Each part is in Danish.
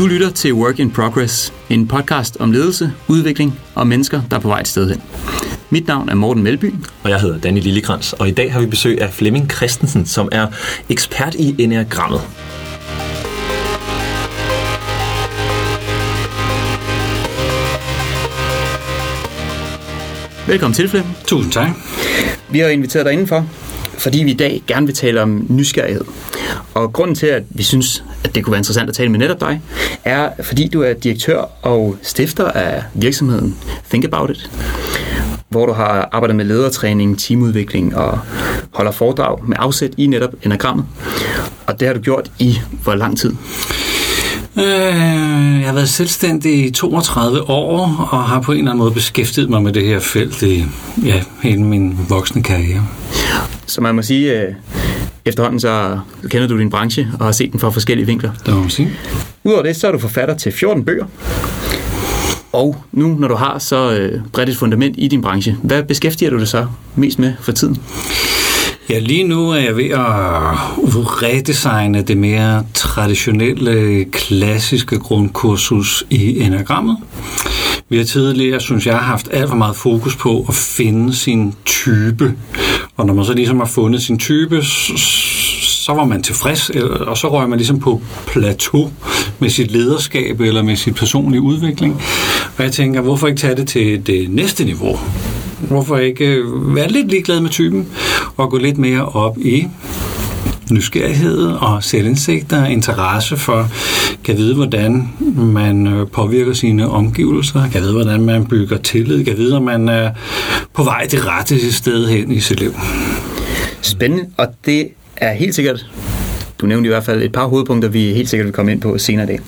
Du lytter til Work in Progress, en podcast om ledelse, udvikling og mennesker, der er på vej et sted hen. Mit navn er Morten Melby. Og jeg hedder Danny Lillekrans, og i dag har vi besøg af Flemming Christensen, som er ekspert i Enneagrammet. Velkommen til, Flemming. Tusind tak. Vi har inviteret dig indenfor, fordi vi i dag gerne vil tale om nysgerrighed. Og grunden til, at vi synes, at det kunne være interessant at tale med netop dig, er, fordi du er direktør og stifter af virksomheden Think About It, hvor du har arbejdet med ledertræning, teamudvikling og holder foredrag med afsæt i netop enagrammet. Og det har du gjort i hvor lang tid? Øh, jeg har været selvstændig i 32 år, og har på en eller anden måde beskæftiget mig med det her felt i ja, hele min voksne karriere. Så man må sige, øh, efterhånden så kender du din branche og har set den fra forskellige vinkler. Det må sige. Udover det, så er du forfatter til 14 bøger. Og nu, når du har så øh, bredt et fundament i din branche, hvad beskæftiger du dig så mest med for tiden? Ja, lige nu er jeg ved at redesigne det mere traditionelle, klassiske grundkursus i enagrammet. Vi har tidligere, synes jeg, haft alt for meget fokus på at finde sin type. Og når man så ligesom har fundet sin type, så var man tilfreds, og så røg man ligesom på plateau med sit lederskab eller med sit personlige udvikling. Og jeg tænker, hvorfor ikke tage det til det næste niveau? Hvorfor ikke øh, være lidt ligeglad med typen og gå lidt mere op i nysgerrighed og selvindsigt og interesse for, kan vide, hvordan man påvirker sine omgivelser, kan vide, hvordan man bygger tillid, kan vide, om man er på vej det rette sted hen i sit liv. Spændende, og det er helt sikkert, du nævnte i hvert fald et par hovedpunkter, vi helt sikkert vil komme ind på senere i dag.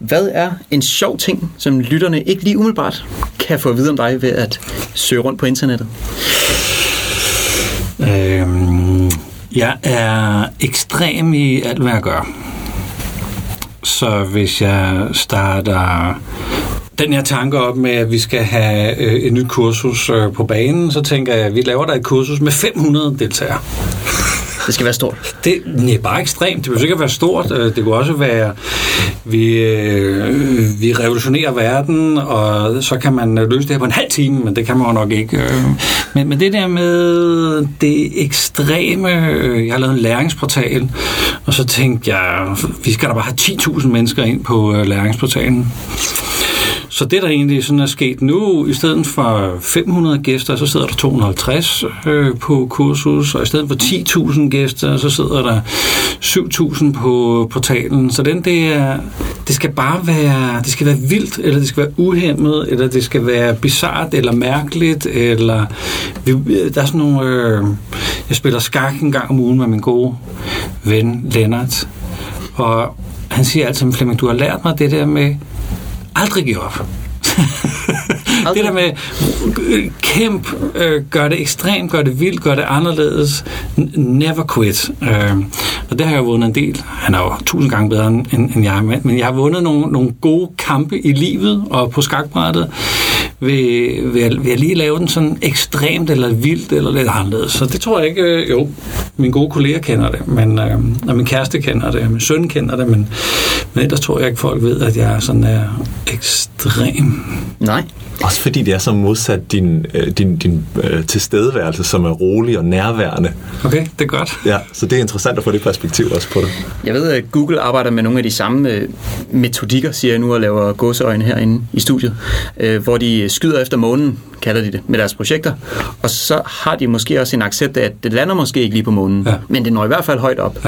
Hvad er en sjov ting, som lytterne ikke lige umiddelbart kan få at vide om dig ved at søge rundt på internettet? Øhm, jeg er ekstrem i alt, hvad jeg gør. Så hvis jeg starter den her tanke op med, at vi skal have øh, et nyt kursus øh, på banen, så tænker jeg, at vi laver der et kursus med 500 deltagere. Det skal være stort. Det er bare ekstremt. Det behøver ikke at være stort. Øh, det kunne også være, vi, øh, vi revolutionerer verden, og så kan man øh, løse det her på en halv time, men det kan man jo nok ikke. Øh. Men, men det der med det ekstreme, jeg har lavet en læringsportal, og så tænkte jeg, vi skal da bare have 10.000 mennesker ind på læringsportalen. Så det, der egentlig sådan er sket nu, i stedet for 500 gæster, så sidder der 250 øh, på kursus, og i stedet for 10.000 gæster, så sidder der 7.000 på portalen. Så den, det, er, det skal bare være, det skal være vildt, eller det skal være uhemmet, eller det skal være bizart eller mærkeligt, eller vi, der er sådan nogle, øh, jeg spiller skak en gang om ugen med min gode ven Lennart, og han siger altid, Flemming, du har lært mig det der med, aldrig give op. det der med kæmp, øh, gør det ekstremt, gør det vildt, gør det anderledes, never quit. Øh, og det har jeg vundet en del. Han er jo tusind gange bedre end, end jeg, men jeg har vundet nogle, nogle gode kampe i livet og på skakbrættet ved, at, ved at lige lave den sådan ekstremt eller vildt eller lidt anderledes. Så det tror jeg ikke, øh, jo, mine gode kolleger kender det, men, øh, og min kæreste kender det, og min søn kender det, men, men ellers tror jeg ikke, folk ved, at jeg er sådan er ekstrem. Nej. Også fordi det er så modsat din, øh, din, din øh, tilstedeværelse, som er rolig og nærværende. Okay, det er godt. Ja, så det er interessant at få det perspektiv også på det. Jeg ved, at Google arbejder med nogle af de samme øh, metodikker, siger jeg nu, og laver gåseøjne herinde i studiet, øh, hvor de skyder efter månen, kalder de det, med deres projekter. Og så har de måske også en accept af, at det lander måske ikke lige på månen, ja. men det når i hvert fald højt op.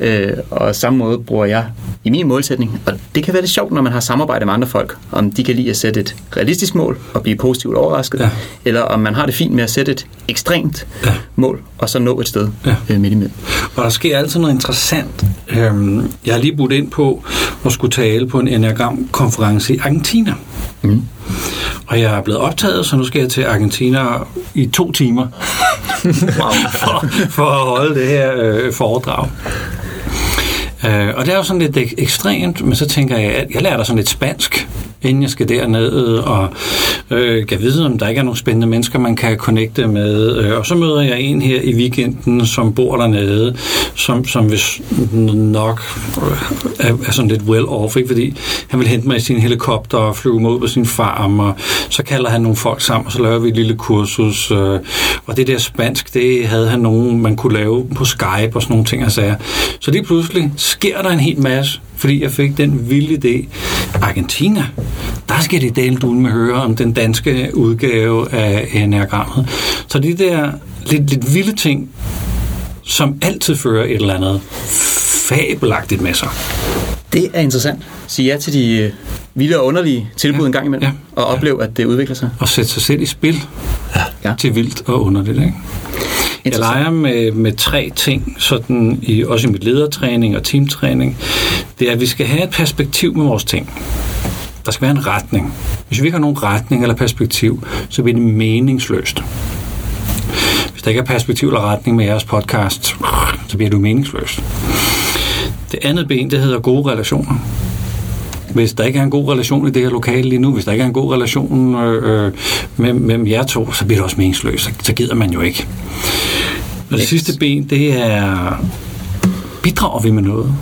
Ja. Øh, og samme måde bruger jeg i min målsætning. Og det kan være lidt sjovt, når man har samarbejde med andre folk, om de kan lide at sætte et realistisk mål og blive positivt overrasket, ja. eller om man har det fint med at sætte et ekstremt ja. mål, og så nå et sted ja. øh, midt imellem. Og der sker altid noget interessant. Øhm, jeg har lige budt ind på at skulle tale på en Enneagram-konference i Argentina. Mm. Og jeg er blevet optaget, så nu skal jeg til Argentina i to timer for, for at holde det her øh, foredrag. Uh, og det er jo sådan lidt ekstremt, men så tænker jeg, at jeg lærer der sådan lidt spansk inden jeg skal derned, og øh, kan vide, om der ikke er nogen spændende mennesker, man kan connecte med. Øh, og så møder jeg en her i weekenden, som bor dernede, som, som hvis nok er, er sådan lidt well off, ikke? fordi han vil hente mig i sin helikopter og flyve mig ud på sin farm, og så kalder han nogle folk sammen, og så laver vi et lille kursus. Øh, og det der spansk, det havde han nogen, man kunne lave på Skype og sådan nogle ting og sager. Så lige pludselig sker der en hel masse, fordi jeg fik den vilde idé. Argentina, der skal det delt ud med høre om den danske udgave af enagrammet. Så de der lidt, lidt vilde ting, som altid fører et eller andet fabelagtigt med sig. Det er interessant. Sig ja til de øh, vilde og underlige tilbud ja. en gang imellem, ja. og opleve, at det udvikler sig. Og sætte sig selv i spil Ja. til vildt og underligt. Ikke? Jeg leger med, med tre ting, sådan i, også i mit ledertræning og teamtræning. Det er, at vi skal have et perspektiv med vores ting. Der skal være en retning. Hvis vi ikke har nogen retning eller perspektiv, så bliver det meningsløst. Hvis der ikke er perspektiv eller retning med jeres podcast, så bliver det meningsløst. Det andet ben, det hedder gode relationer. Hvis der ikke er en god relation i det her lokale lige nu, hvis der ikke er en god relation øh, øh, mellem, mellem jer to, så bliver det også meningsløst. Så, så gider man jo ikke. Og det sidste ben, det er, bidrager vi med noget?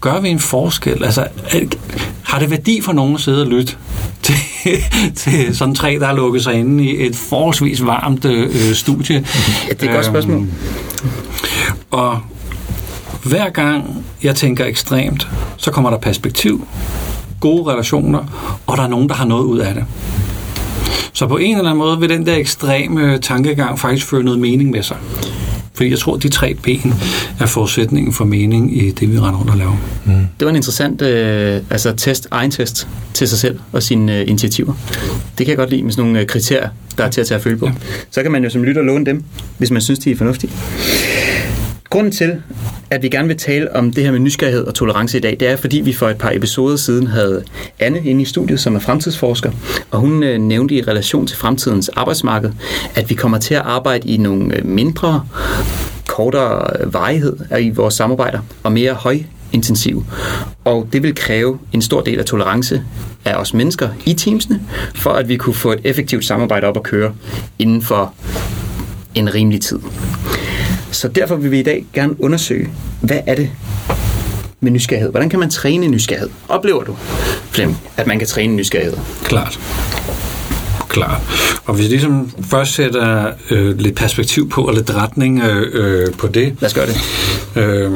Gør vi en forskel? Altså, har det værdi for nogen at sidde og lytte til, til sådan tre, der har lukket sig inde i et forholdsvis varmt øh, studie? Ja, det er et godt spørgsmål. Og hver gang jeg tænker ekstremt, så kommer der perspektiv, gode relationer, og der er nogen, der har noget ud af det. Så på en eller anden måde vil den der ekstreme tankegang faktisk føre noget mening med sig. Fordi jeg tror, at de tre ben er forudsætningen for mening i det, vi render rundt og laver. Det var en interessant øh, altså test, egen test til sig selv og sine øh, initiativer. Det kan jeg godt lide med sådan nogle øh, kriterier, der er til at tage at føle på. Ja. Så kan man jo som lytter låne dem, hvis man synes, de er fornuftige. Grunden til, at vi gerne vil tale om det her med nysgerrighed og tolerance i dag, det er, fordi vi for et par episoder siden havde Anne inde i studiet, som er fremtidsforsker, og hun øh, nævnte i relation til fremtidens arbejdsmarked, at vi kommer til at arbejde i nogle øh, mindre, kortere øh, varighed øh, i vores samarbejder, og mere høj intensiv. Og det vil kræve en stor del af tolerance af os mennesker i teamsene, for at vi kunne få et effektivt samarbejde op at køre inden for en rimelig tid. Så derfor vil vi i dag gerne undersøge, hvad er det med nysgerrighed? Hvordan kan man træne nysgerrighed? Oplever du, Flem, at man kan træne nysgerrighed? Klart. Klart. Og hvis vi ligesom først sætter øh, lidt perspektiv på, og lidt retning øh, øh, på det, Lad os gøre det. Øh,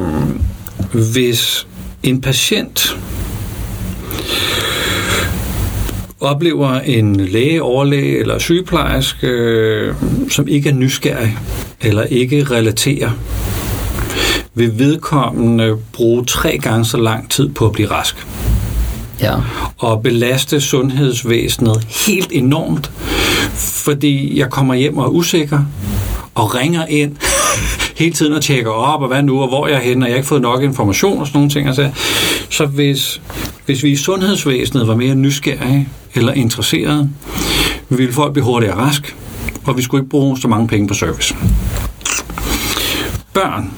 hvis en patient oplever en læge, overlæge eller sygeplejerske, øh, som ikke er nysgerrig eller ikke relaterer, vil vedkommende bruge tre gange så lang tid på at blive rask Ja. og belaste sundhedsvæsenet helt enormt, fordi jeg kommer hjem og er usikker og ringer ind hele tiden og tjekker op, og hvad nu, og hvor jeg er henne, og jeg har ikke fået nok information og sådan nogle ting. Altså, så hvis, hvis vi i sundhedsvæsenet var mere nysgerrige eller interesserede, ville folk blive hurtigere rask, og vi skulle ikke bruge så mange penge på service. Børn,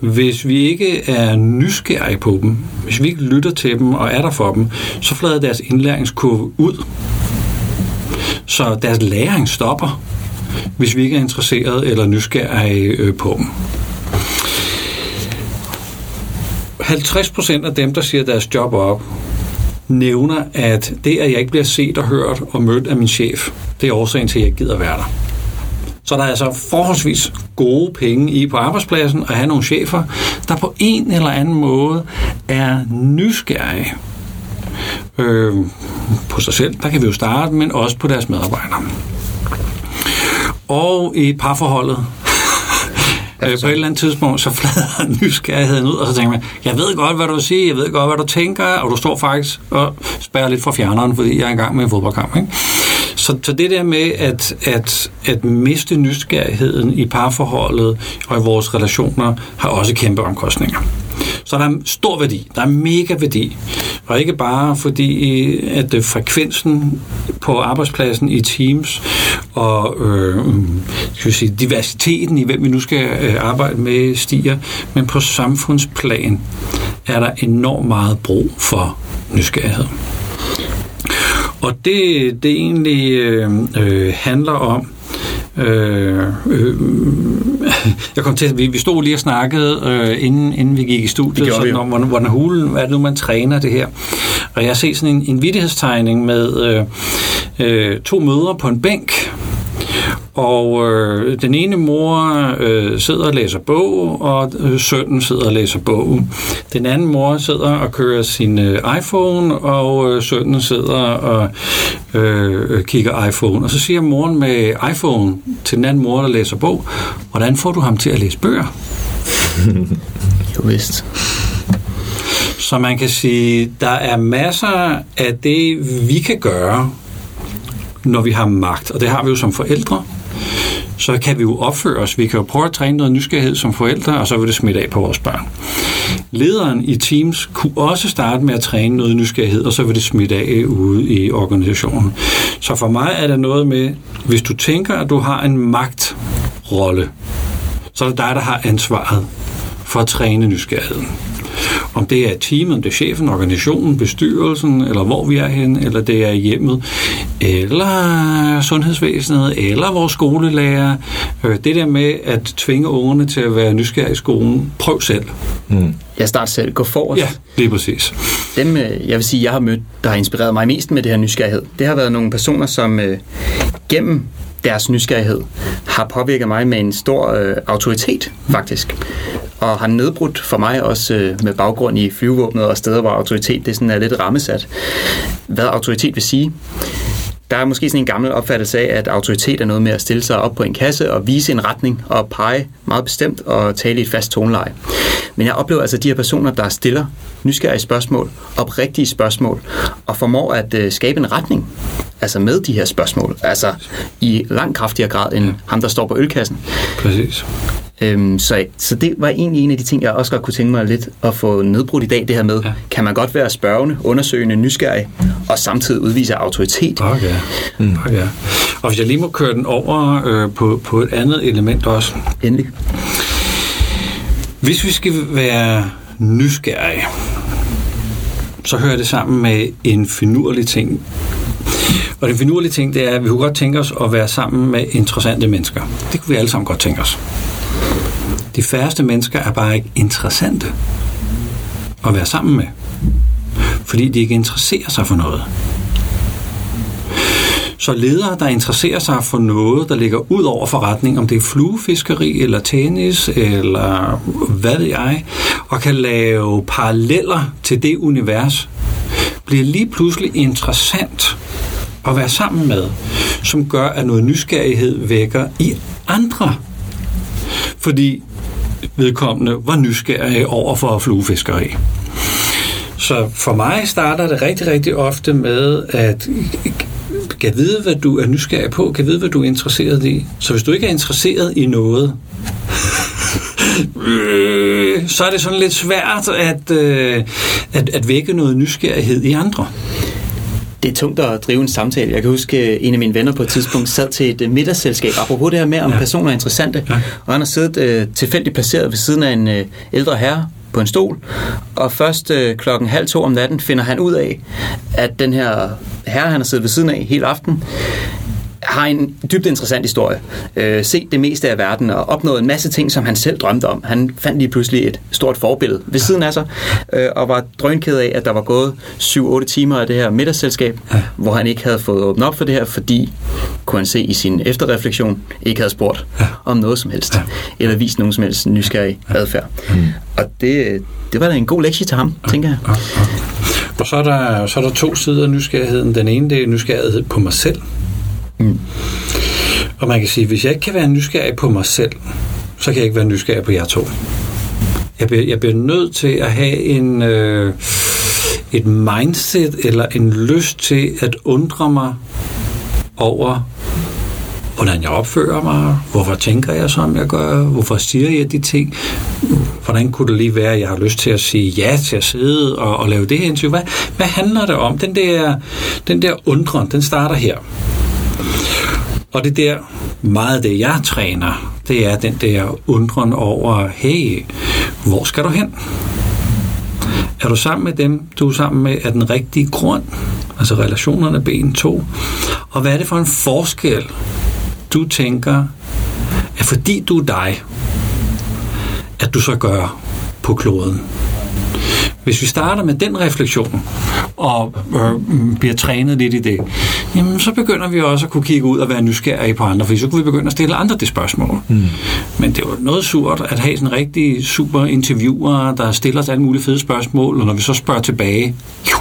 hvis vi ikke er nysgerrige på dem, hvis vi ikke lytter til dem og er der for dem, så flader deres indlæringskurve ud. Så deres læring stopper, hvis vi ikke er interesseret eller nysgerrige øh, på dem. 50% af dem, der siger deres job op, nævner, at det, at jeg ikke bliver set og hørt og mødt af min chef, det er årsagen til, at jeg ikke gider være der. Så der er altså forholdsvis gode penge i på arbejdspladsen at have nogle chefer, der på en eller anden måde er nysgerrige øh, på sig selv. Der kan vi jo starte, men også på deres medarbejdere. Og i parforholdet, øh, på et eller andet tidspunkt, så flader nysgerrigheden ud, og så tænker man, jeg ved godt, hvad du vil sige, jeg ved godt, hvad du tænker, og du står faktisk og spærrer lidt fra fjerneren, fordi jeg er i gang med en fodboldkamp. Ikke? Så, så det der med at, at, at miste nysgerrigheden i parforholdet og i vores relationer, har også kæmpe omkostninger. Så der er stor værdi, der er mega værdi. Og ikke bare fordi, at øh, frekvensen på arbejdspladsen i Teams og øh, skal vi sige, diversiteten i, hvem vi nu skal øh, arbejde med, stiger, men på samfundsplan er der enormt meget brug for nysgerrighed. Og det, det egentlig øh, øh handler om, Øh, øh, jeg kom til, vi, vi stod lige og snakkede, øh, inden, inden vi gik i studiet, sådan om, hvordan, hvordan hulen, hvad er det nu, man træner det her. Og jeg har set sådan en, en vittighedstegning med øh, øh, to mødre på en bænk, og øh, den ene mor øh, sidder og læser bog, og øh, sønnen sidder og læser bog. Den anden mor sidder og kører sin øh, iPhone, og øh, sønnen sidder og øh, kigger iPhone. Og så siger moren med iPhone til den anden mor, der læser bog, hvordan får du ham til at læse bøger? jo vist. Så man kan sige, der er masser af det, vi kan gøre, når vi har magt. Og det har vi jo som forældre så kan vi jo opføre os. Vi kan jo prøve at træne noget nysgerrighed som forældre, og så vil det smitte af på vores børn. Lederen i Teams kunne også starte med at træne noget nysgerrighed, og så vil det smitte af ude i organisationen. Så for mig er der noget med, hvis du tænker, at du har en magtrolle, så er det dig, der har ansvaret for at træne nysgerrigheden. Om det er teamet, om det er chefen, organisationen, bestyrelsen, eller hvor vi er hen, eller det er hjemmet, eller sundhedsvæsenet, eller vores skolelærer. Øh, det der med at tvinge ungerne til at være nysgerrige i skolen, prøv selv. Mm. Jeg starter selv. Gå forrest. Ja, lige præcis. Dem, øh, jeg vil sige, jeg har mødt, der har inspireret mig mest med det her nysgerrighed, det har været nogle personer, som øh, gennem deres nysgerrighed har påvirket mig med en stor øh, autoritet, faktisk. Og har nedbrudt for mig også øh, med baggrund i flyvevåbnet og steder, hvor autoritet det sådan er lidt rammesat. Hvad autoritet vil sige? Der er måske sådan en gammel opfattelse af, at autoritet er noget med at stille sig op på en kasse og vise en retning og pege meget bestemt og tale i et fast toneleje. Men jeg oplever altså de her personer, der stiller nysgerrige spørgsmål, oprigtige spørgsmål, og formår at øh, skabe en retning altså med de her spørgsmål. Altså i langt kraftigere grad end ham, der står på ølkassen. Præcis. Øhm, så, så det var egentlig en af de ting, jeg også godt kunne tænke mig lidt at få nedbrudt i dag, det her med, ja. kan man godt være spørgende, undersøgende, nysgerrig, og samtidig udvise autoritet? Okay. Mm. okay. Og hvis jeg lige må køre den over øh, på, på et andet element også. Endelig. Hvis vi skal være nysgerrige, så hører det sammen med en finurlig ting. Og den finurlige ting, det er, at vi kunne godt tænke os at være sammen med interessante mennesker. Det kunne vi alle sammen godt tænke os. De færreste mennesker er bare ikke interessante at være sammen med, fordi de ikke interesserer sig for noget. Så ledere, der interesserer sig for noget, der ligger ud over forretning, om det er fluefiskeri eller tennis eller hvad ved jeg, og kan lave paralleller til det univers, bliver lige pludselig interessant at være sammen med, som gør, at noget nysgerrighed vækker i andre. Fordi vedkommende var nysgerrig over for fluefiskeri. Så for mig starter det rigtig, rigtig ofte med, at kan vide, hvad du er nysgerrig på, kan vide, hvad du er interesseret i. Så hvis du ikke er interesseret i noget, øh, så er det sådan lidt svært at, øh, at, at vække noget nysgerrighed i andre det er tungt at drive en samtale. Jeg kan huske, at en af mine venner på et tidspunkt sad til et middagsselskab, apropos det her med, om ja. personer er interessante, ja. og han har siddet uh, tilfældigt placeret ved siden af en uh, ældre herre på en stol, og først uh, klokken halv to om natten finder han ud af, at den her herre, han har siddet ved siden af hele aften, har en dybt interessant historie. Øh, set det meste af verden og opnået en masse ting, som han selv drømte om. Han fandt lige pludselig et stort forbillede ved siden af sig, øh, og var drønked af, at der var gået 7-8 timer af det her middagsselskab, ja. hvor han ikke havde fået åbnet op for det her, fordi, kunne han se i sin efterreflektion, ikke havde spurgt ja. om noget som helst, ja. eller vist nogen som helst nysgerrig ja. adfærd. Mm. Og det, det var da en god lektie til ham, ja. tænker jeg. Ja. Ja. Og så er, der, så er der to sider af nysgerrigheden. Den ene, det er nysgerrighed på mig selv, Mm. Og man kan sige, hvis jeg ikke kan være nysgerrig på mig selv, så kan jeg ikke være nysgerrig på jer to. Jeg bliver, jeg bliver nødt til at have en, øh, et mindset eller en lyst til at undre mig over, hvordan jeg opfører mig, hvorfor tænker jeg, som jeg gør, hvorfor siger jeg de ting, hvordan kunne det lige være, at jeg har lyst til at sige ja til at sidde og, og lave det her interview. Hvad, hvad handler det om? Den der, den der undren, den starter her. Og det der, meget det jeg træner, det er den der undren over, hey, hvor skal du hen? Er du sammen med dem, du er sammen med, er den rigtige grund? altså relationerne ben 2. Og hvad er det for en forskel, du tænker, at fordi du er dig, at du så gør på kloden? Hvis vi starter med den refleksion, og øh, bliver trænet lidt i det, jamen så begynder vi også at kunne kigge ud og være nysgerrige på andre, for så kunne vi begynde at stille andre det spørgsmål. Mm. Men det er jo noget surt at have sådan en rigtig super interviewer, der stiller os alle mulige fede spørgsmål, og når vi så spørger tilbage, jo,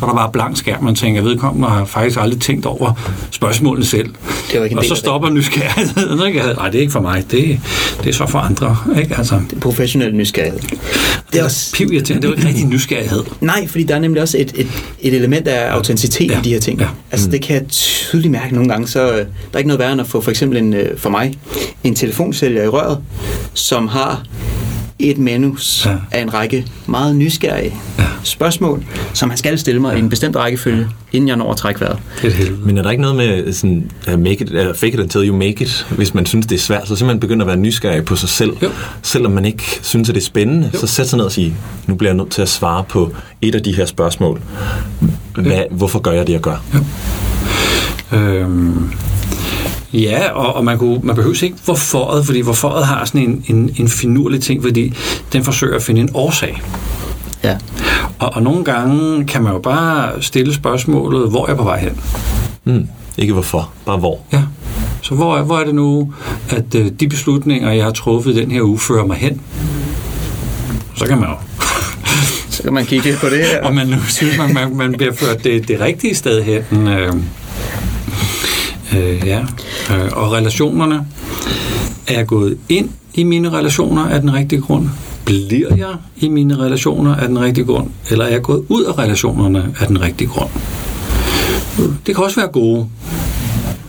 så er der bare blank skærm, man tænker, vedkommende har faktisk aldrig tænkt over spørgsmålene selv. Det var ikke og så det. stopper nysgerrigheden. Ikke? Nej, det er ikke for mig, det, det er så for andre. Ikke? Altså, Det er professionel nysgerrighed. Det er også... piv irriterende, det er jo ikke rigtig nysgerrighed. Nej, fordi der er nemlig også et, et, et element af autenticitet Ja. i de her ting. Ja. Altså det kan jeg tydeligt mærke nogle gange, så øh, der er ikke noget værre end at få for eksempel en, øh, for mig en telefonsælger i røret, som har et manus Ja. af en række meget nysgerrige Ja. spørgsmål, som han skal stille mig ja. i en bestemt rækkefølge, inden jeg når at trække vejret. Er. Men er der ikke noget med sådan, uh, make it, eller fake it until you make it, hvis man synes, det er svært, så simpelthen begynder at være nysgerrig på sig selv. Jo. Selvom man ikke synes, at det er spændende, Jo. så sæt sig ned og sige, nu bliver jeg nødt til at svare på et af de her spørgsmål. Hvad, hvorfor gør jeg det, jeg gør? Øhm, ja, og, og man, kunne, man behøver ikke hvorforet, fordi hvorforet har sådan en, en, en finurlig ting, fordi den forsøger at finde en årsag. Ja. Og, og nogle gange kan man jo bare stille spørgsmålet, hvor er jeg på vej hen? Mm. Ikke hvorfor, bare hvor. Ja. Så hvor er, hvor er det nu, at øh, de beslutninger, jeg har truffet den her uge, fører mig hen? Så kan man jo Så kan man kigge lidt på det her. og man nu synes, man, man, man bliver ført det, det rigtige sted hen. Øh, øh, ja. Øh, og relationerne. Er jeg gået ind i mine relationer af den rigtige grund? Bliver jeg i mine relationer af den rigtige grund? Eller er jeg gået ud af relationerne af den rigtige grund? Det kan også være gode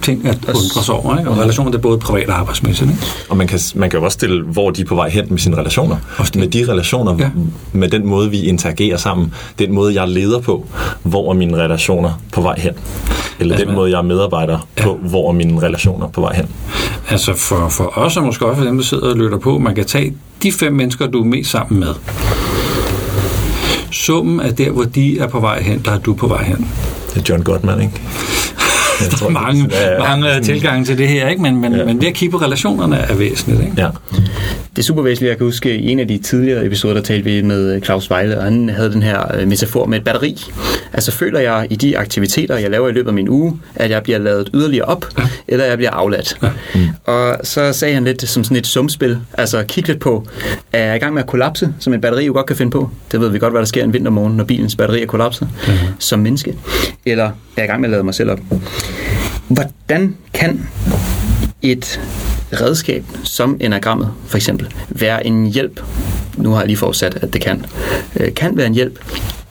ting at undre sig over. Ikke? Og relationer det er både privat og arbejdsmæssigt. Ikke? Og man kan, man kan jo også stille, hvor de er på vej hen med sine relationer. Også det. Med de relationer, Ja. ja. med den måde, vi interagerer sammen, den måde, jeg leder på, hvor er mine relationer på vej hen? Eller Altså, den måde, jeg er medarbejder Ja. på, hvor er mine relationer på vej hen? Altså for, for os, og måske også for dem, der sidder og lytter på, man kan tage de fem mennesker, du er mest sammen med. Summen er der, hvor de er på vej hen, der er du på vej hen. Det er John Gottman, ikke? Jeg tror, Mange, Ja, ja. mange øh, tilgange til det her, ikke? Men, men, Ja. men det at kigge på relationerne er væsentligt. Ikke? Ja. Det er super væsentligt. Jeg kan huske, i en af de tidligere episoder, der talte vi med Claus Vejle, og han havde den her øh, metafor med et batteri. Altså føler jeg i de aktiviteter, jeg laver i løbet af min uge, at jeg bliver lavet yderligere op, ja. eller jeg bliver afladt. Ja. Mm. Og så sagde han lidt som sådan et sumspil. Altså kig lidt på, er jeg i gang med at kollapse, som et batteri jo godt kan finde på? Det ved vi godt, hvad der sker en vintermorgen, når bilens batteri er kollapset mm. som menneske. Eller er jeg i gang med at lade mig selv op? Hvordan kan et redskab som enagrammet for eksempel være en hjælp, nu har jeg lige forudsat, at det kan, øh, kan være en hjælp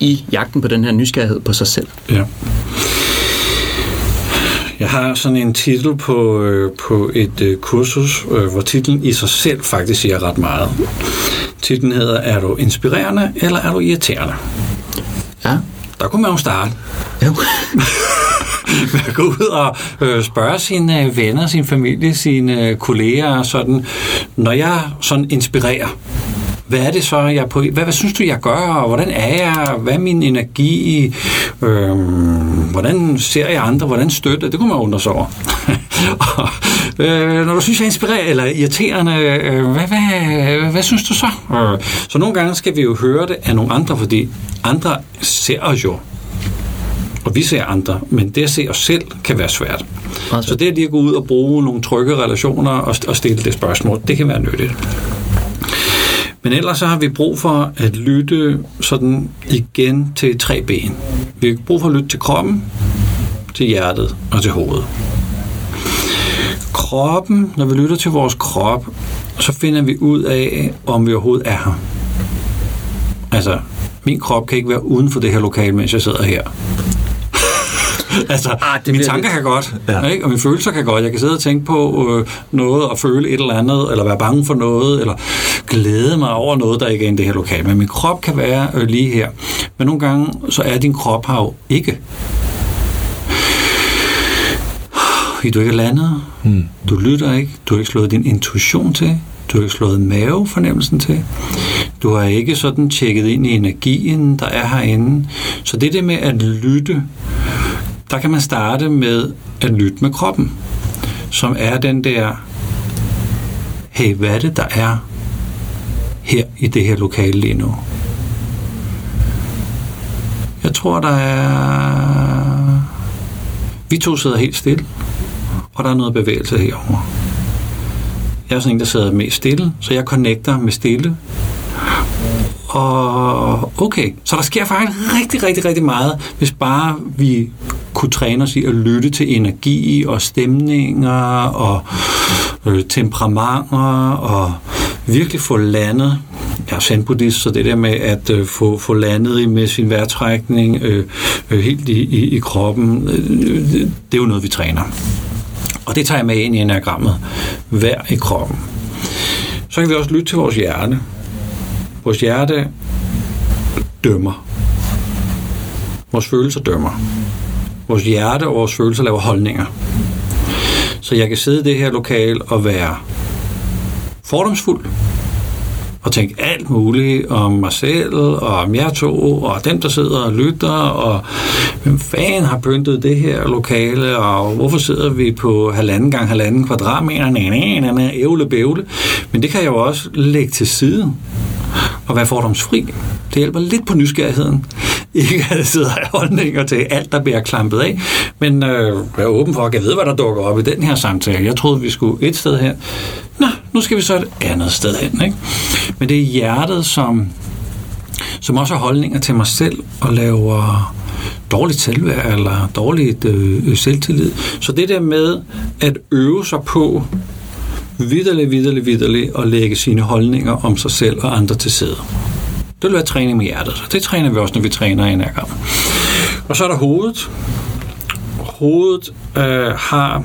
i jagten på den her nysgerrighed på sig selv. Ja. Jeg har sådan en titel på, øh, på et øh, kursus, øh, hvor titlen i sig selv faktisk siger ret meget. Titlen hedder, er du inspirerende, eller er du irriterende? Ja. Der kunne man jo starte. Jo. med at gå ud og øh, spørge sine øh, venner, sin familie, sine øh, kolleger, sådan, når jeg sådan inspirerer, hvad er det så, jeg på, hvad, hvad synes du, jeg gør, og hvordan er jeg, hvad er min energi, øh, hvordan ser jeg andre, hvordan støtter, det kunne man undre sig over. og, øh, når du synes, jeg er inspirerende eller irriterende, øh, hvad, hvad, øh, hvad synes du så? Øh, så nogle gange skal vi jo høre det af nogle andre, fordi andre ser os jo og vi ser andre, men det at se os selv kan være svært. Så det at lige at gå ud og bruge nogle trygge relationer og, og stille det spørgsmål, det kan være nyttigt. Men ellers så har vi brug for at lytte sådan igen til tre ben. Vi har brug for at lytte til kroppen, til hjertet og til hovedet. Kroppen, når vi lytter til vores krop, så finder vi ud af, om vi overhovedet er her. Altså, min krop kan ikke være uden for det her lokale, mens jeg sidder her. altså, ah, det mine tanker lidt- kan godt, Ja. ikke? og mine følelser kan godt. Jeg kan sidde og tænke på øh, noget og føle et eller andet, eller være bange for noget, eller glæde mig over noget, der ikke er i det her lokale. Men min krop kan være øh, lige her. Men nogle gange, så er din krop her jo ikke. Fordi du ikke er landet. Mm. Du lytter ikke. Du har ikke slået din intuition til. Du har ikke slået mavefornemmelsen til. Du har ikke sådan tjekket ind i energien, der er herinde. Så det der med at lytte der kan man starte med at lytte med kroppen, som er den der, hey, hvad er det, der er her i det her lokale lige nu? Jeg tror, der er... Vi to sidder helt stille, og der er noget bevægelse herover. Jeg er sådan en, der sidder mest stille, så jeg connecter med stille. Og okay, så der sker faktisk rigtig, rigtig, rigtig meget, hvis bare vi kunne træne os i at lytte til energi og stemninger og øh, temperamenter og virkelig få landet jeg er zen-buddhist, så det der med at øh, få, få landet med sin vejrtrækning øh, øh, helt i, i, i kroppen, øh, det er jo noget, vi træner. Og det tager jeg med ind i enagrammet. Hver i kroppen. Så kan vi også lytte til vores hjerte. Vores hjerte dømmer. Vores følelser dømmer. Vores hjerte og vores følelser laver holdninger. Så jeg kan sidde i det her lokal og være fordomsfuld, og tænke alt muligt om mig selv, og om jer to, og dem, der sidder og lytter, og hvem fanden har pyntet det her lokale, og hvorfor sidder vi på halvanden gang halvanden kvadratmeter, næ, næ, næ, næ, ævle, bævle. Men det kan jeg jo også lægge til side og være fordomsfri. Det hjælper lidt på nysgerrigheden. Ikke at jeg sidder holdninger til alt, der bliver klampet af, men øh, jeg er åben for at jeg ved, hvad der dukker op i den her samtale. Jeg troede, vi skulle et sted hen. Nå, nu skal vi så et andet sted hen. Ikke? Men det er hjertet, som, som også har holdninger til mig selv og laver dårligt selvværd eller dårligt øh, øh selvtillid. Så det der med at øve sig på vidderligt, vidderligt, vidderligt at lægge sine holdninger om sig selv og andre til side. Det vil være træning med hjertet. Det træner vi også, når vi træner i nærkamp. Og så er der hovedet. Hovedet øh, har...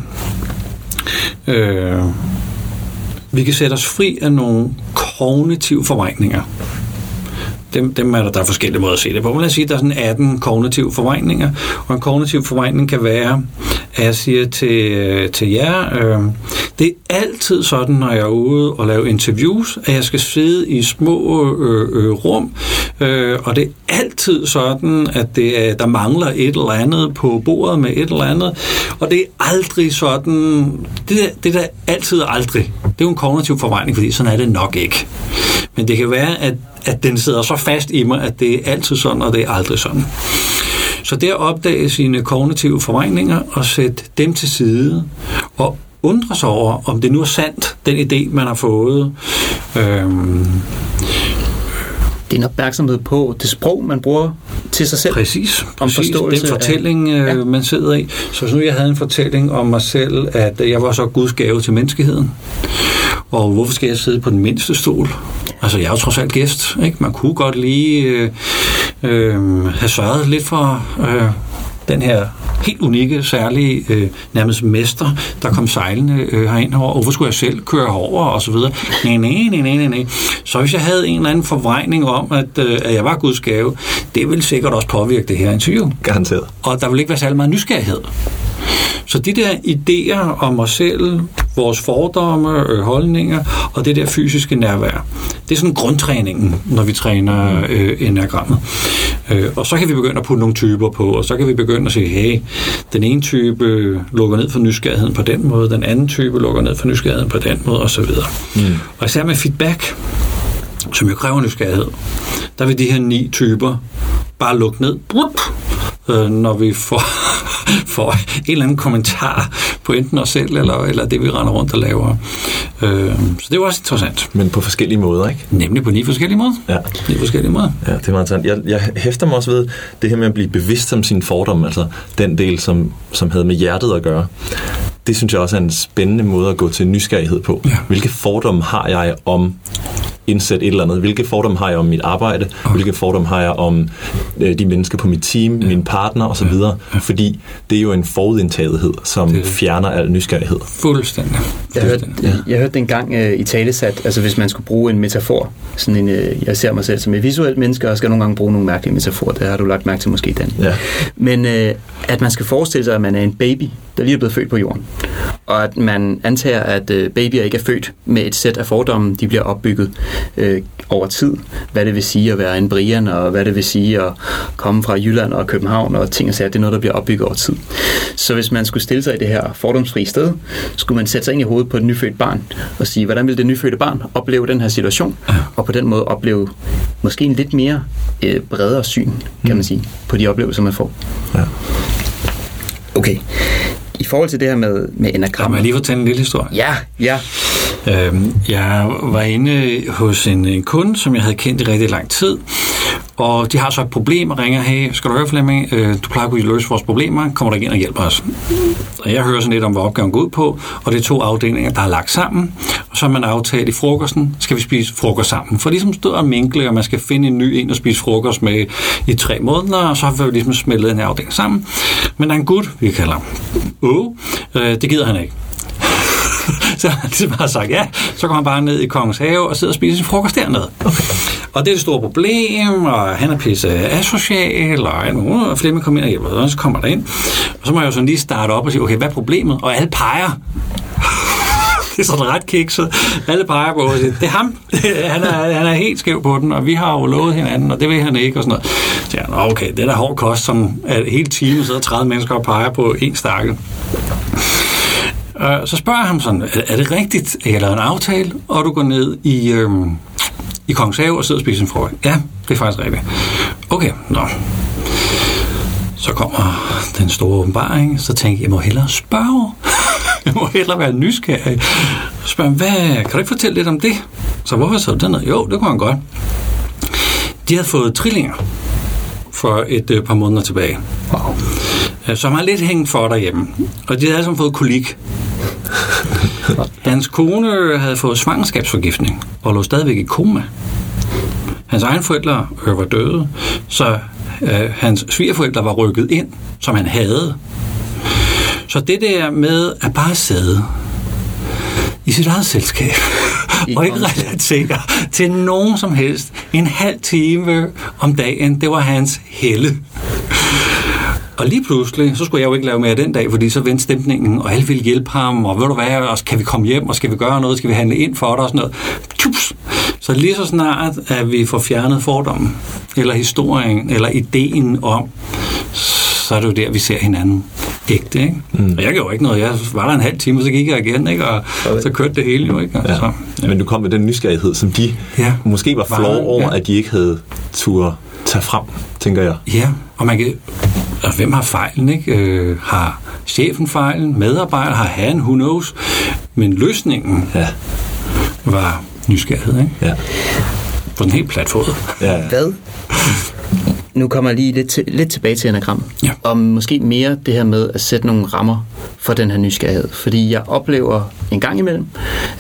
Øh, vi kan sætte os fri af nogle kognitive forvrængninger. Dem, dem er der, der er forskellige måder at se det på. Man kan sige, at der er sådan 18 kognitive forvrængninger, og en kognitiv forvrængning kan være, at jeg siger til, øh, til jer, øh, det er altid sådan, når jeg er ude og lave interviews, at jeg skal sidde i små øh, øh, rum, øh, og det er altid sådan, at det er, der mangler et eller andet på bordet med et eller andet, og det er aldrig sådan, det, der, det der altid aldrig, det er jo en kognitiv forvejning, fordi sådan er det nok ikke. Men det kan være, at, at den sidder så fast i mig, at det er altid sådan, og det er aldrig sådan. Så der opdage sine kognitive forvejninger og sætte dem til side og undre sig over, om det nu er sandt, den idé, man har fået. Øhm, det er en opmærksomhed på det sprog, man bruger til sig selv. Præcis. Om præcis. Den fortælling, af, ja. Øh, man sidder i. Så nu jeg havde en fortælling om mig selv, at jeg var så Guds gave til menneskeheden, og hvorfor skal jeg sidde på den mindste stol? Altså, jeg er jo trods alt gæst, ikke? Man kunne godt lige øh, øh, have sørget lidt for øh, den her helt unikke, særlige, øh, nærmest mester, der kom sejlende øh, herind over. Hvorfor skulle jeg selv køre over, og så videre. Nej, nej, nej, nej, nej. Så hvis jeg havde en eller anden forvejning om, at, øh, at jeg var Guds gave, det ville sikkert også påvirke det her interview. Garanteret. Og der vil ikke være særlig meget nysgerrighed. Så de der idéer om os selv, vores fordomme, øh, holdninger og det der fysiske nærvær, det er sådan grundtræningen, når vi træner øh, enagrammet. Øh, og så kan vi begynde at putte nogle typer på, og så kan vi begynde at sige, hey, den ene type lukker ned for nysgerrigheden på den måde, den anden type lukker ned for nysgerrigheden på den måde, osv. Mm. Og især med feedback, som jo kræver nysgerrighed, der vil de her ni typer bare lukke ned, øh, når vi får, får en eller anden kommentar på enten os selv, eller, eller det, vi render rundt og laver. Øh, så det er jo også interessant. Men på forskellige måder, ikke? Nemlig på ni forskellige måder. Ja. Ni forskellige måder. Ja, det er meget interessant. Jeg, jeg hæfter mig også ved det her med at blive bevidst om sin fordom, altså den del, som, som havde med hjertet at gøre. Det synes jeg også er en spændende måde at gå til nysgerrighed på. Ja. Hvilke fordomme har jeg om indsætte et eller andet. Hvilke fordomme har jeg om mit arbejde? Okay. Hvilke fordomme har jeg om øh, de mennesker på mit team, ja. min partner osv.? Ja. Ja. Fordi det er jo en forudindtagethed, som det fjerner al nysgerrighed. Fuldstændig. Jeg hørte, ja. jeg hørte en gang uh, i talesat, altså hvis man skulle bruge en metafor, sådan en, uh, jeg ser mig selv som et visuelt menneske, og skal nogle gange bruge nogle mærkelige metaforer, det har du lagt mærke til måske, Dan. Ja. Men uh, at man skal forestille sig, at man er en baby, der lige er blevet født på jorden. Og at man antager, at øh, babyer ikke er født med et sæt af fordomme, de bliver opbygget øh, over tid. Hvad det vil sige at være en Brian, og hvad det vil sige at komme fra Jylland og København, og ting og sager, det er noget, der bliver opbygget over tid. Så hvis man skulle stille sig i det her fordomsfri sted, skulle man sætte sig ind i hovedet på et nyfødt barn, og sige, hvordan vil det nyfødte barn opleve den her situation, og på den måde opleve måske en lidt mere øh, bredere syn, kan man sige, på de oplevelser, man får. Ja. Okay. I forhold til det her med, med Kan enagrammer. man lige fortælle en lille historie? Ja, ja. Øh, jeg var inde hos en, en kunde, som jeg havde kendt i rigtig lang tid, og de har så et problem og ringer, hey, skal du høre Flemming, øh, du plejer at kunne løse vores problemer, kommer der ind og hjælper os. Og jeg hører sådan lidt om, hvad opgaven går ud på, og det er to afdelinger, der er lagt sammen, og så har man aftalt i frokosten, skal vi spise frokost sammen. For ligesom stod og minkle, og man skal finde en ny en at spise frokost med i tre måneder, og så har vi ligesom smeltet den her afdeling sammen. Men der er en gut, vi kalder ham Åh, øh, det gider han ikke. så han ligesom har sagt ja, så går han bare ned i Kongens Have og sidder og spiser sin frokost dernede. Okay. Og det er et stort problem, og han er pisse asocial, og alt muligt, og Flemming kommer ind og hjælper, og så kommer der ind. Og så må jeg jo sådan lige starte op og sige, okay, hvad er problemet? Og alle peger. det er sådan ret kikset. Alle peger på, og siger, det er ham. han, er, han er helt skæv på den, og vi har jo lovet hinanden, og det vil han ikke, og sådan noget. Så siger han, "Nå, okay, det er da hård kost, som at hele timen sidder 30 mennesker og peger på en stakkel. Øh, Så spørger jeg ham sådan, er, er det rigtigt, at jeg lavede en aftale, og du går ned i, øhm, i Kongens Have og sidder og spiser en frokost? Ja, det er faktisk rigtigt. Okay, nå. Så kommer den store åbenbaring, så tænker jeg, jeg må hellere spørge. jeg må hellere være nysgerrig. Så spørger jeg, hvad, kan du ikke fortælle lidt om det? Så hvorfor så dernede? Jo, det kunne han godt. De havde fået trillinger for et øh, par måneder tilbage Wow. øh, som har lidt hængt for derhjemme. Og de havde alle sammen fået kolik. Hans kone havde fået svangerskabsforgiftning og lå stadigvæk i koma. Hans egen forældre øh, var døde, så øh, hans svigerforældre var rykket ind, som han havde. Så det der med at bare sidde i sit eget selskab, og ikke relatere til nogen som helst en halv time om dagen, det var hans helle. Og lige pludselig, så skulle jeg jo ikke lave mere den dag, fordi så vendte stemningen, og alle ville hjælpe ham, og ved du hvad, og kan vi komme hjem, og skal vi gøre noget, skal vi handle ind for dig, og sådan noget. Tjups! Så lige så snart, at vi får fjernet fordommen, eller historien, eller ideen om, så er det jo der, vi ser hinanden ægte, ikke? Mm. Og jeg gjorde ikke noget. Jeg var der en halv time, og så gik jeg igen, ikke? Og så kørte det hele jo, ikke? Ja. Så, Ja. Men du kom med den nysgerrighed, som de Ja. måske var flove over, ja. at de ikke havde tur tage frem, tænker jeg. Ja, og man kan... Og hvem har fejlen, ikke? Øh, har chefen fejlen? Medarbejder? Har han? Who knows? Men løsningen Ja, var nysgerrighed, ikke? ja, På den helt plat fod. ja. Hvad? Nu kommer jeg lige lidt, til, lidt tilbage til anagram. Ja. Og måske mere det her med at sætte nogle rammer for den her nysgerrighed. Fordi jeg oplever en gang imellem,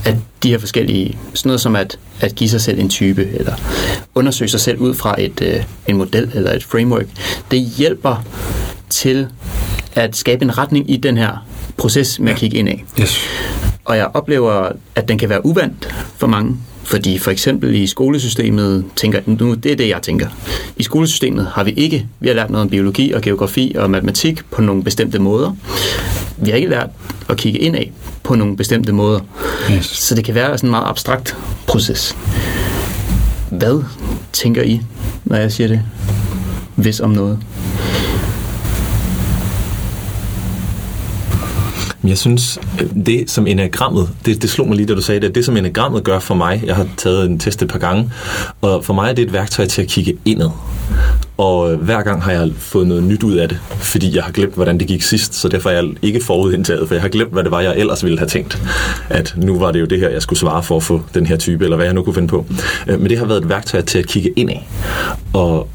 at de her forskellige, sådan noget som at, at give sig selv en type, eller undersøge sig selv ud fra et, øh, en model eller et framework, det hjælper til at skabe en retning i den her proces med at kigge ind af. Yes. Og jeg oplever, at den kan være uvandt for mange. Fordi for eksempel i skolesystemet, tænker nu, det er det, jeg tænker. I skolesystemet har vi ikke, vi har lært noget om biologi og geografi og matematik på nogle bestemte måder. Vi har ikke lært at kigge ind af på nogle bestemte måder. yes. Så det kan være sådan en meget abstrakt proces. Hvad tænker I, når jeg siger det? Hvis om noget. Jeg synes, det som enagrammet, det, det slog mig lige, da du sagde det, det som enagrammet gør for mig, jeg har taget en test et par gange, og for mig er det et værktøj til at kigge indad. Og hver gang har jeg fået noget nyt ud af det, fordi jeg har glemt, hvordan det gik sidst, så derfor er jeg ikke forudindtaget, for jeg har glemt, hvad det var, jeg ellers ville have tænkt. At nu var det jo det her, jeg skulle svare for at få den her type, eller hvad jeg nu kunne finde på. Øh, men det har været et værktøj til at kigge indad. Og,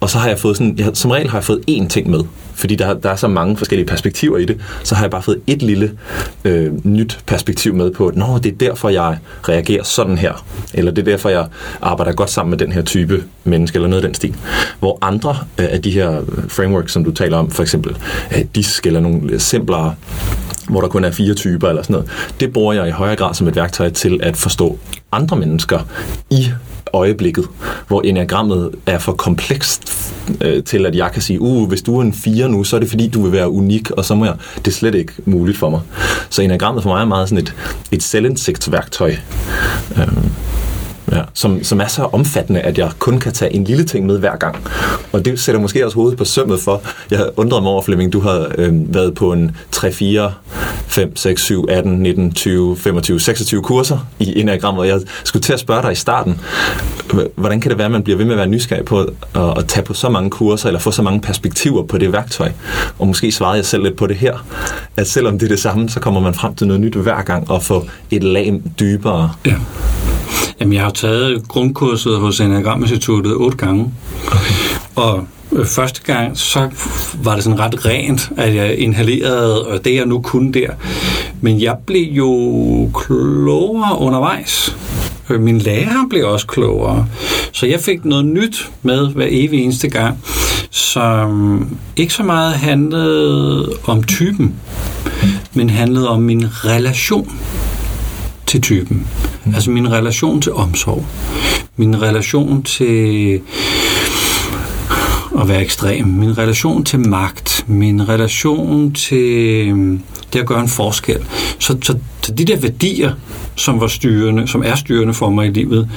og så har jeg fået sådan, jeg, som regel har jeg fået én ting med, fordi der, der er så mange forskellige perspektiver i det, så har jeg bare fået et lille øh, nyt perspektiv med på, at Nå, det er derfor, jeg reagerer sådan her, eller det er derfor, jeg arbejder godt sammen med den her type menneske, eller noget af den stil. Hvor andre øh, af de her frameworks, som du taler om, for eksempel øh, DISC eller nogle øh, simplere hvor der kun er fire typer eller sådan noget. Det bruger jeg i højere grad som et værktøj til at forstå andre mennesker i øjeblikket, hvor enagrammet er for komplekst øh, til, at jeg kan sige, uh, hvis du er en 4 nu, så er det fordi, du vil være unik, og så må jeg, det er slet ikke muligt for mig. Så enagrammet for mig er meget sådan et, et selvindsigtsværktøj. Øh, ja, som, som er så omfattende, at jeg kun kan tage en lille ting med hver gang. Og det sætter måske også hovedet på sømmet for. Jeg undrede mig over, Flemming, du har øh, været på en 3, 4, 5, 6, 7, 18, 19, 20, 25, 26 kurser i Enneagrammet, og jeg skulle til at spørge dig i starten, hvordan kan det være, at man bliver ved med at være nysgerrig på at, at tage på så mange kurser, eller få så mange perspektiver på det værktøj? Og måske svarede jeg selv lidt på det her, at selvom det er det samme, så kommer man frem til noget nyt hver gang, og få et lag dybere. Ja. Jamen, jeg har taget grundkurset hos Enneagram-instituttet otte gange. Okay. Og øh, første gang, så var det sådan ret rent, at jeg inhalerede og det, jeg nu kunne der. Men jeg blev jo klogere undervejs. Øh, min lærer blev også klogere. Så jeg fik noget nyt med hver evig eneste gang, som ikke så meget handlede om typen, men handlede om min relation til typen. Mm. Altså min relation til omsorg. Min relation til at være ekstrem. Min relation til magt. Min relation til det at gøre en forskel. Så, så, så de der værdier, som var styrende, som er styrende for mig i livet,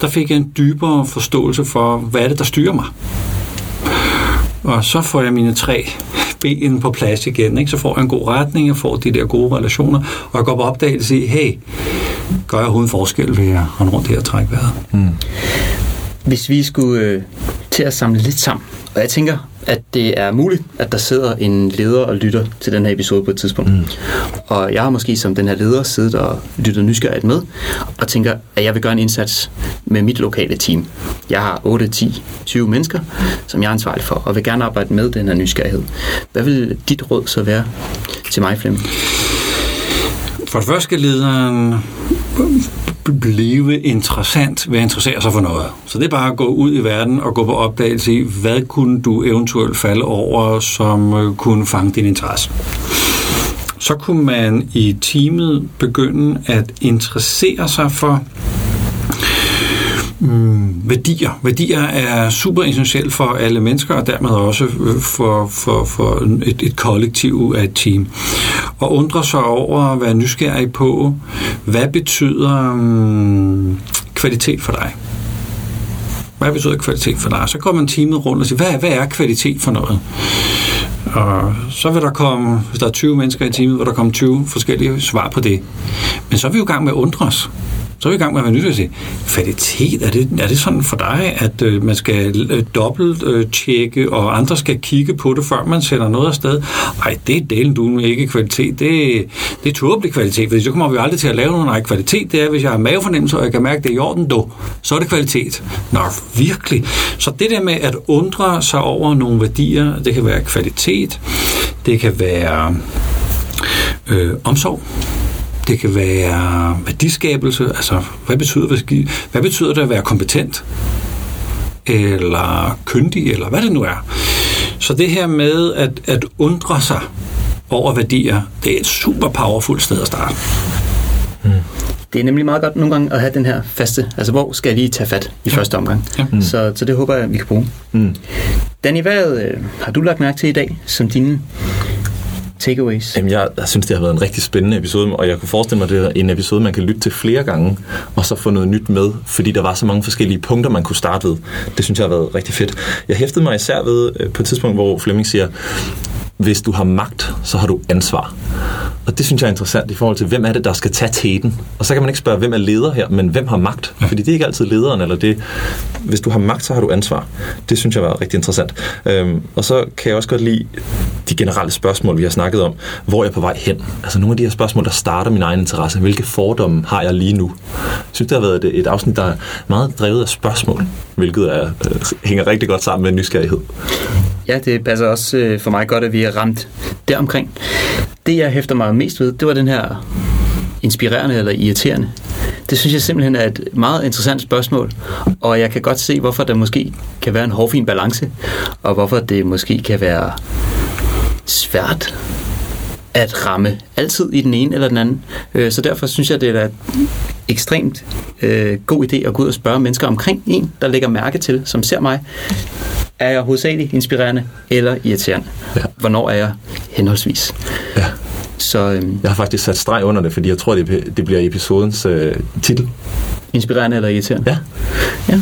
der fik jeg en dybere forståelse for, hvad er det, der styrer mig. Og så får jeg mine tre ben på plads igen. Ikke? Så får jeg en god retning, jeg får de der gode relationer, og jeg går på opdagelse i, hey, gør jeg overhovedet forskel ved at rende rundt her og trække vejret? Mm. Hvis vi skulle øh, til at samle lidt sammen, og jeg tænker, at det er muligt, at der sidder en leder og lytter til den her episode på et tidspunkt. Mm. Og jeg har måske som den her leder siddet og lyttet nysgerrigt med, og tænker, at jeg vil gøre en indsats med mit lokale team. Jeg har 8, 10, 20 mennesker, som jeg er ansvarlig for, og vil gerne arbejde med den her nysgerrighed. Hvad vil dit råd så være til mig, Flemming? For det første skal lederen blive interessant ved at interessere sig for noget. Så det er bare at gå ud i verden og gå på opdagelse i, hvad kunne du eventuelt falde over, som øh, kunne fange din interesse. Så kunne man i teamet begynde at interessere sig for mm, værdier. Værdier er super essentielt for alle mennesker, og dermed også øh, for, for, for et, et kollektiv af et team. Og undre sig over at være nysgerrig på, hvad betyder mm, kvalitet for dig? Hvad betyder kvalitet for dig? Så går man teamet rundt og siger, hvad, hvad er kvalitet for noget? Og så vil der komme, hvis der er 20 mennesker i teamet, vil der komme 20 forskellige svar på det. Men så er vi jo i gang med at undre os så er vi i gang med at være nødt til kvalitet, er det, er det sådan for dig, at øh, man skal øh, dobbelt øh, tjekke, og andre skal kigge på det, før man sender noget afsted? Nej, det er delen du ikke kvalitet. Det, det er tåbelig kvalitet, for så kommer vi aldrig til at lave noget. Nej, kvalitet, det er, hvis jeg har mavefornemmelse, og jeg kan mærke, at det er i orden, då, så er det kvalitet. Nå, virkelig. Så det der med at undre sig over nogle værdier, det kan være kvalitet, det kan være øh, omsorg, det kan være værdiskabelse, altså hvad betyder, hvad betyder det at være kompetent? Eller kyndig, eller hvad det nu er. Så det her med at, at undre sig over værdier, det er et super powerful sted at starte. Mm. Det er nemlig meget godt nogle gange at have den her faste, altså hvor skal jeg lige tage fat i ja. første omgang. Ja. Mm. Så, så det håber jeg, vi kan bruge. Mm. Danny, hvad øh, har du lagt mærke til i dag som dine takeaways? Jamen, jeg, jeg synes, det har været en rigtig spændende episode, og jeg kunne forestille mig, at det er en episode, man kan lytte til flere gange, og så få noget nyt med, fordi der var så mange forskellige punkter, man kunne starte ved. Det synes jeg har været rigtig fedt. Jeg hæftede mig især ved øh, på et tidspunkt, hvor Flemming siger, hvis du har magt, så har du ansvar. Og det synes jeg er interessant i forhold til, hvem er det, der skal tage teten? Og så kan man ikke spørge, hvem er leder her, men hvem har magt? Fordi det er ikke altid lederen, eller det... Hvis du har magt, så har du ansvar. Det synes jeg var rigtig interessant. Øhm, og så kan jeg også godt lide de generelle spørgsmål, vi har snakket om. Hvor er jeg på vej hen? Altså nogle af de her spørgsmål, der starter min egen interesse. Hvilke fordomme har jeg lige nu? Jeg synes, det har været et, et afsnit, der er meget drevet af spørgsmål, hvilket er, øh, hænger rigtig godt sammen med nysgerrighed. Ja, det passer også øh, for mig godt, at vi er ramt deromkring. Det, jeg hæfter mig mest ved, det var den her inspirerende eller irriterende. Det synes jeg simpelthen er et meget interessant spørgsmål, og jeg kan godt se, hvorfor der måske kan være en hårfin balance, og hvorfor det måske kan være svært at ramme altid i den ene eller den anden. Øh, så derfor synes jeg, det er da ekstremt øh, god idé at gå ud og spørge mennesker omkring en, der lægger mærke til, som ser mig. Er jeg hovedsageligt inspirerende eller irriterende? Ja. Hvornår er jeg henholdsvis? Ja. Så øhm, Jeg har faktisk sat streg under det, fordi jeg tror, det, det bliver episodens øh, titel. Inspirerende eller irriterende? Ja. ja.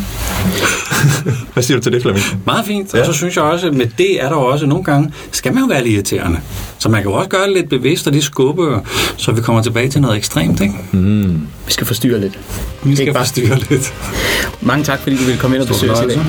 Hvad siger du til det, Flemming? Meget fint, og Ja. så synes jeg også, at med det er der jo også nogle gange, skal man jo være lidt irriterende. Så man kan jo også gøre det lidt bevidst og lige skubbe, så vi kommer tilbage til noget ekstremt, ikke? Vi skal forstyrre lidt. Vi skal Ikke bare- forstyrre lidt. Mange tak, fordi du ville komme ind og besøge os i dag.